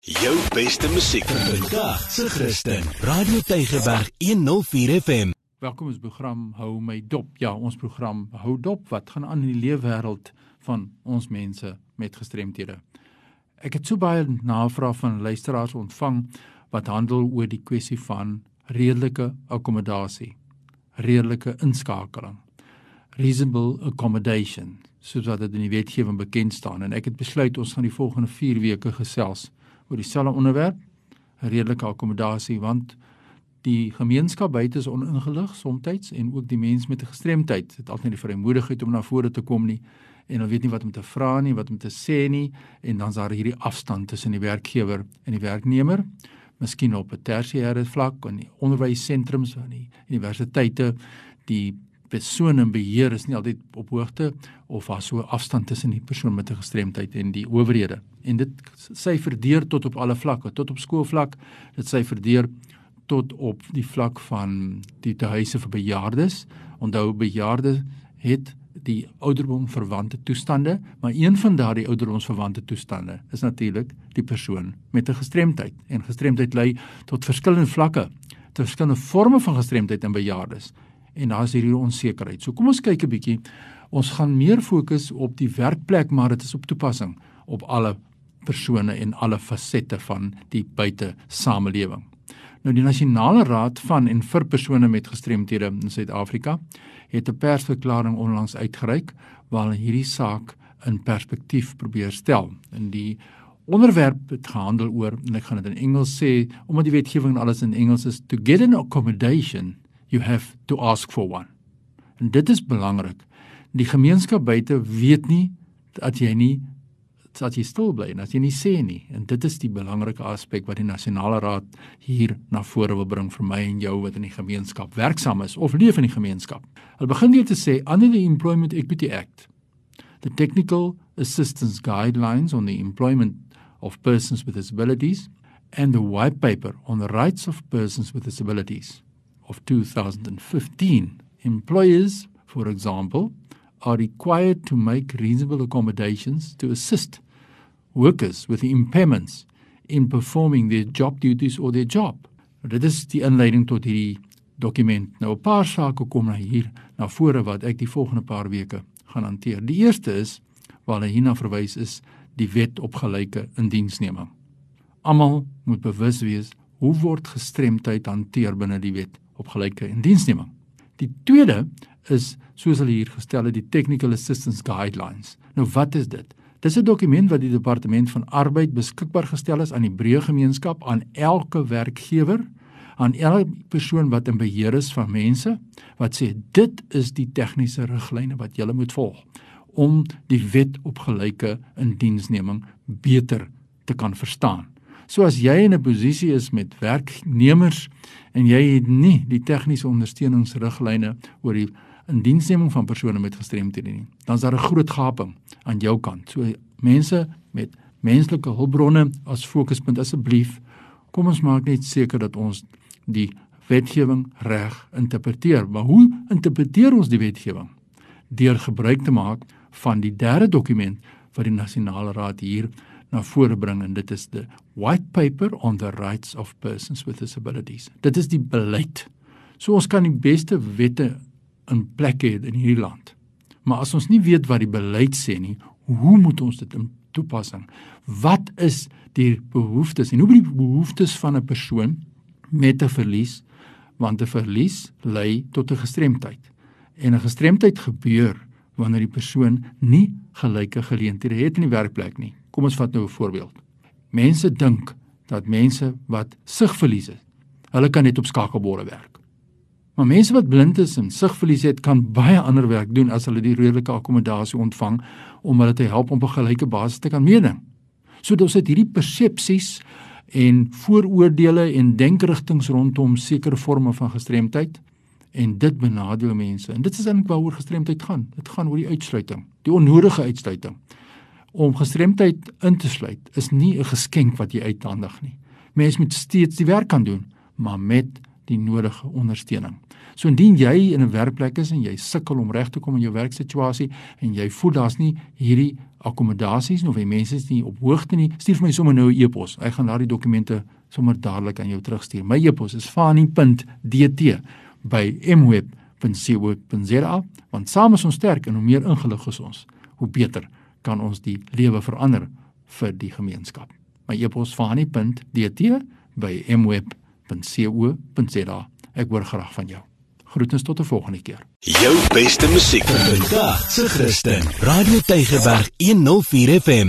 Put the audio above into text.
Jou beste musiek vandag se Christen. Radio Tygerberg 104 FM. Welkom ons program Hou my dop. Ja, ons program Hou dop wat gaan aan in die lewe wêreld van ons mense met gestremthede. Ek het so baie navrae van luisteraars ontvang wat handel oor die kwessie van redelike akkommodasie, redelike inskakeling, reasonable accommodation, soos wat dit in die wetgewing bekend staan en ek het besluit ons gaan die volgende 4 weke gesels oor dieselfde onderwerp, redelike akkommodasie want die gemeenskap buite is oningelig soms en ook die mens met 'n gestremdheid het altyd die vrymoedigheid om na vore te kom nie en hulle weet nie wat om te vra nie, wat om te sê nie en dan's daar hierdie afstand tussen die werkgewer en die werknemer. Miskien op 'n tersiêre vlak in die onderwyssentrums en die universiteite die persoon in beheer is nie altyd op hoogte of daar so afstand tussen die persoon met 'n gestremdheid en die owerhede. En dit sê verdeur tot op alle vlakke, tot op skoolvlak, dit sê verdeur tot op die vlak van die tehuise vir bejaardes. Onthou bejaardes het die ouderdom verwante toestande, maar een van daardie ouderdomsverwante toestande is natuurlik die persoon met 'n gestremdheid. En gestremdheid lei tot verskillende vlakke, tot verskillende forme van gestremdheid in bejaardes en daar's hierdie onsekerheid. So kom ons kyk 'n bietjie. Ons gaan meer fokus op die werkplek, maar dit is op toepassing op alle persone en alle fasette van die buite samelewing. Nou die Nasionale Raad van en vir persone met gestremthede in Suid-Afrika het 'n persverklaring onlangs uitgereik waar hulle hierdie saak in perspektief probeer stel. In die onderwerp het gehandel oor en ek gaan dit in Engels sê omdat die wetgewing alles in Engels is to get an accommodation you have to ask for one. En dit is belangrik. Die gemeenskap buite weet nie dat jy nie dat jy stil bly en as jy nie sê nie. En dit is die belangrike aspek wat die nasionale raad hier na vore wil bring vir my en jou wat in die gemeenskap werksaam is of leef in die gemeenskap. Hulle begin hier te sê under the Employment Equity Act, the technical assistance guidelines on the employment of persons with disabilities and the white paper on the rights of persons with disabilities of 2015, employers, for example, are required to make reasonable accommodations to assist workers with impairments in performing their job duties or their job. Dit is die inleiding tot hierdie dokument. Nou 'n paar sake kom na hier na vore wat ek die volgende paar weke gaan hanteer. Die eerste is waar hulle hierna verwys is die wet op gelyke indiensneming. Almal moet bewus wees hoe word gestremdheid hanteer binne die wet op gelyke indiensneming. Die tweede is soos hulle hier gestel het die Technical Assistance Guidelines. Nou wat is dit? Dis 'n dokument wat die Departement van Arbeid beskikbaar gestel is aan die breë gemeenskap, aan elke werkgewer, aan elke persoon wat in beheer is van mense wat sê dit is die tegniese riglyne wat jy moet volg om die wet op gelyke indiensneming beter te kan verstaan. So as jy in 'n posisie is met werknemers en jy het nie die tegniese ondersteuningsriglyne oor die indiensneming van persone met gestremthede nie, dan is daar 'n groot gaping aan jou kant. So mense met menslike hulpbronne as fokuspunt asseblief, kom ons maak net seker dat ons die wetgewing reg interpreteer. Maar hoe interpreteer ons die wetgewing? Deur gebruik te maak van die derde dokument wat die nasionale raad hier na vore bring en dit is the white paper on the rights of persons with disabilities. Dit is die beleid. So ons kan die beste wette in plek hê in hierdie land. Maar as ons nie weet wat die beleid sê nie, hoe moet ons dit in toepassing? Wat is die behoeftes en hoe moet die behoeftes van 'n persoon met 'n verlies want 'n verlies lei tot 'n gestremdheid. En 'n gestremdheid gebeur wanneer die persoon nie gelyke geleenthede het in die werkplek nie. Kom ons vat nou 'n voorbeeld. Mense dink dat mense wat sigverlies het, hulle kan net op skakelborde werk. Maar mense wat blind is en sigverlies het, kan baie ander werk doen as hulle die redelike akkommodasie ontvang om hulle te help om op 'n gelyke basis te kan meeding. So dit is hierdie persepsies en vooroordeele en denkerigtinge rondom sekere forme van gestremdheid en dit benadeel mense. En dit is eintlik waaroor gestremdheid gaan. Dit gaan oor die uitsluiting, die onnodige uitsluiting om gestremdheid in te sluit is nie 'n geskenk wat jy uithandig nie. Mens moet steeds die werk kan doen, maar met die nodige ondersteuning. So indien jy in 'n werkplek is en jy sukkel om reg te kom in jou werksituasie en jy voel daar's nie hierdie akkommodasies of die mense is nie op hoogte nie, stuur vir my sommer nou 'n e-pos. Ek gaan daardie dokumente sommer dadelik aan jou terugstuur. My e-pos is fani.dt by mweb.co.za want saam is ons sterk en hoe meer ingelig is ons, hoe beter kan ons die lewe verander vir die gemeenskap. My e-pos fani.dt by mweb.co.za. Ek hoor graag van jou. Groetens tot 'n volgende keer. Jou beste musiek vandag se Christen. Radio Tygerberg 104 FM.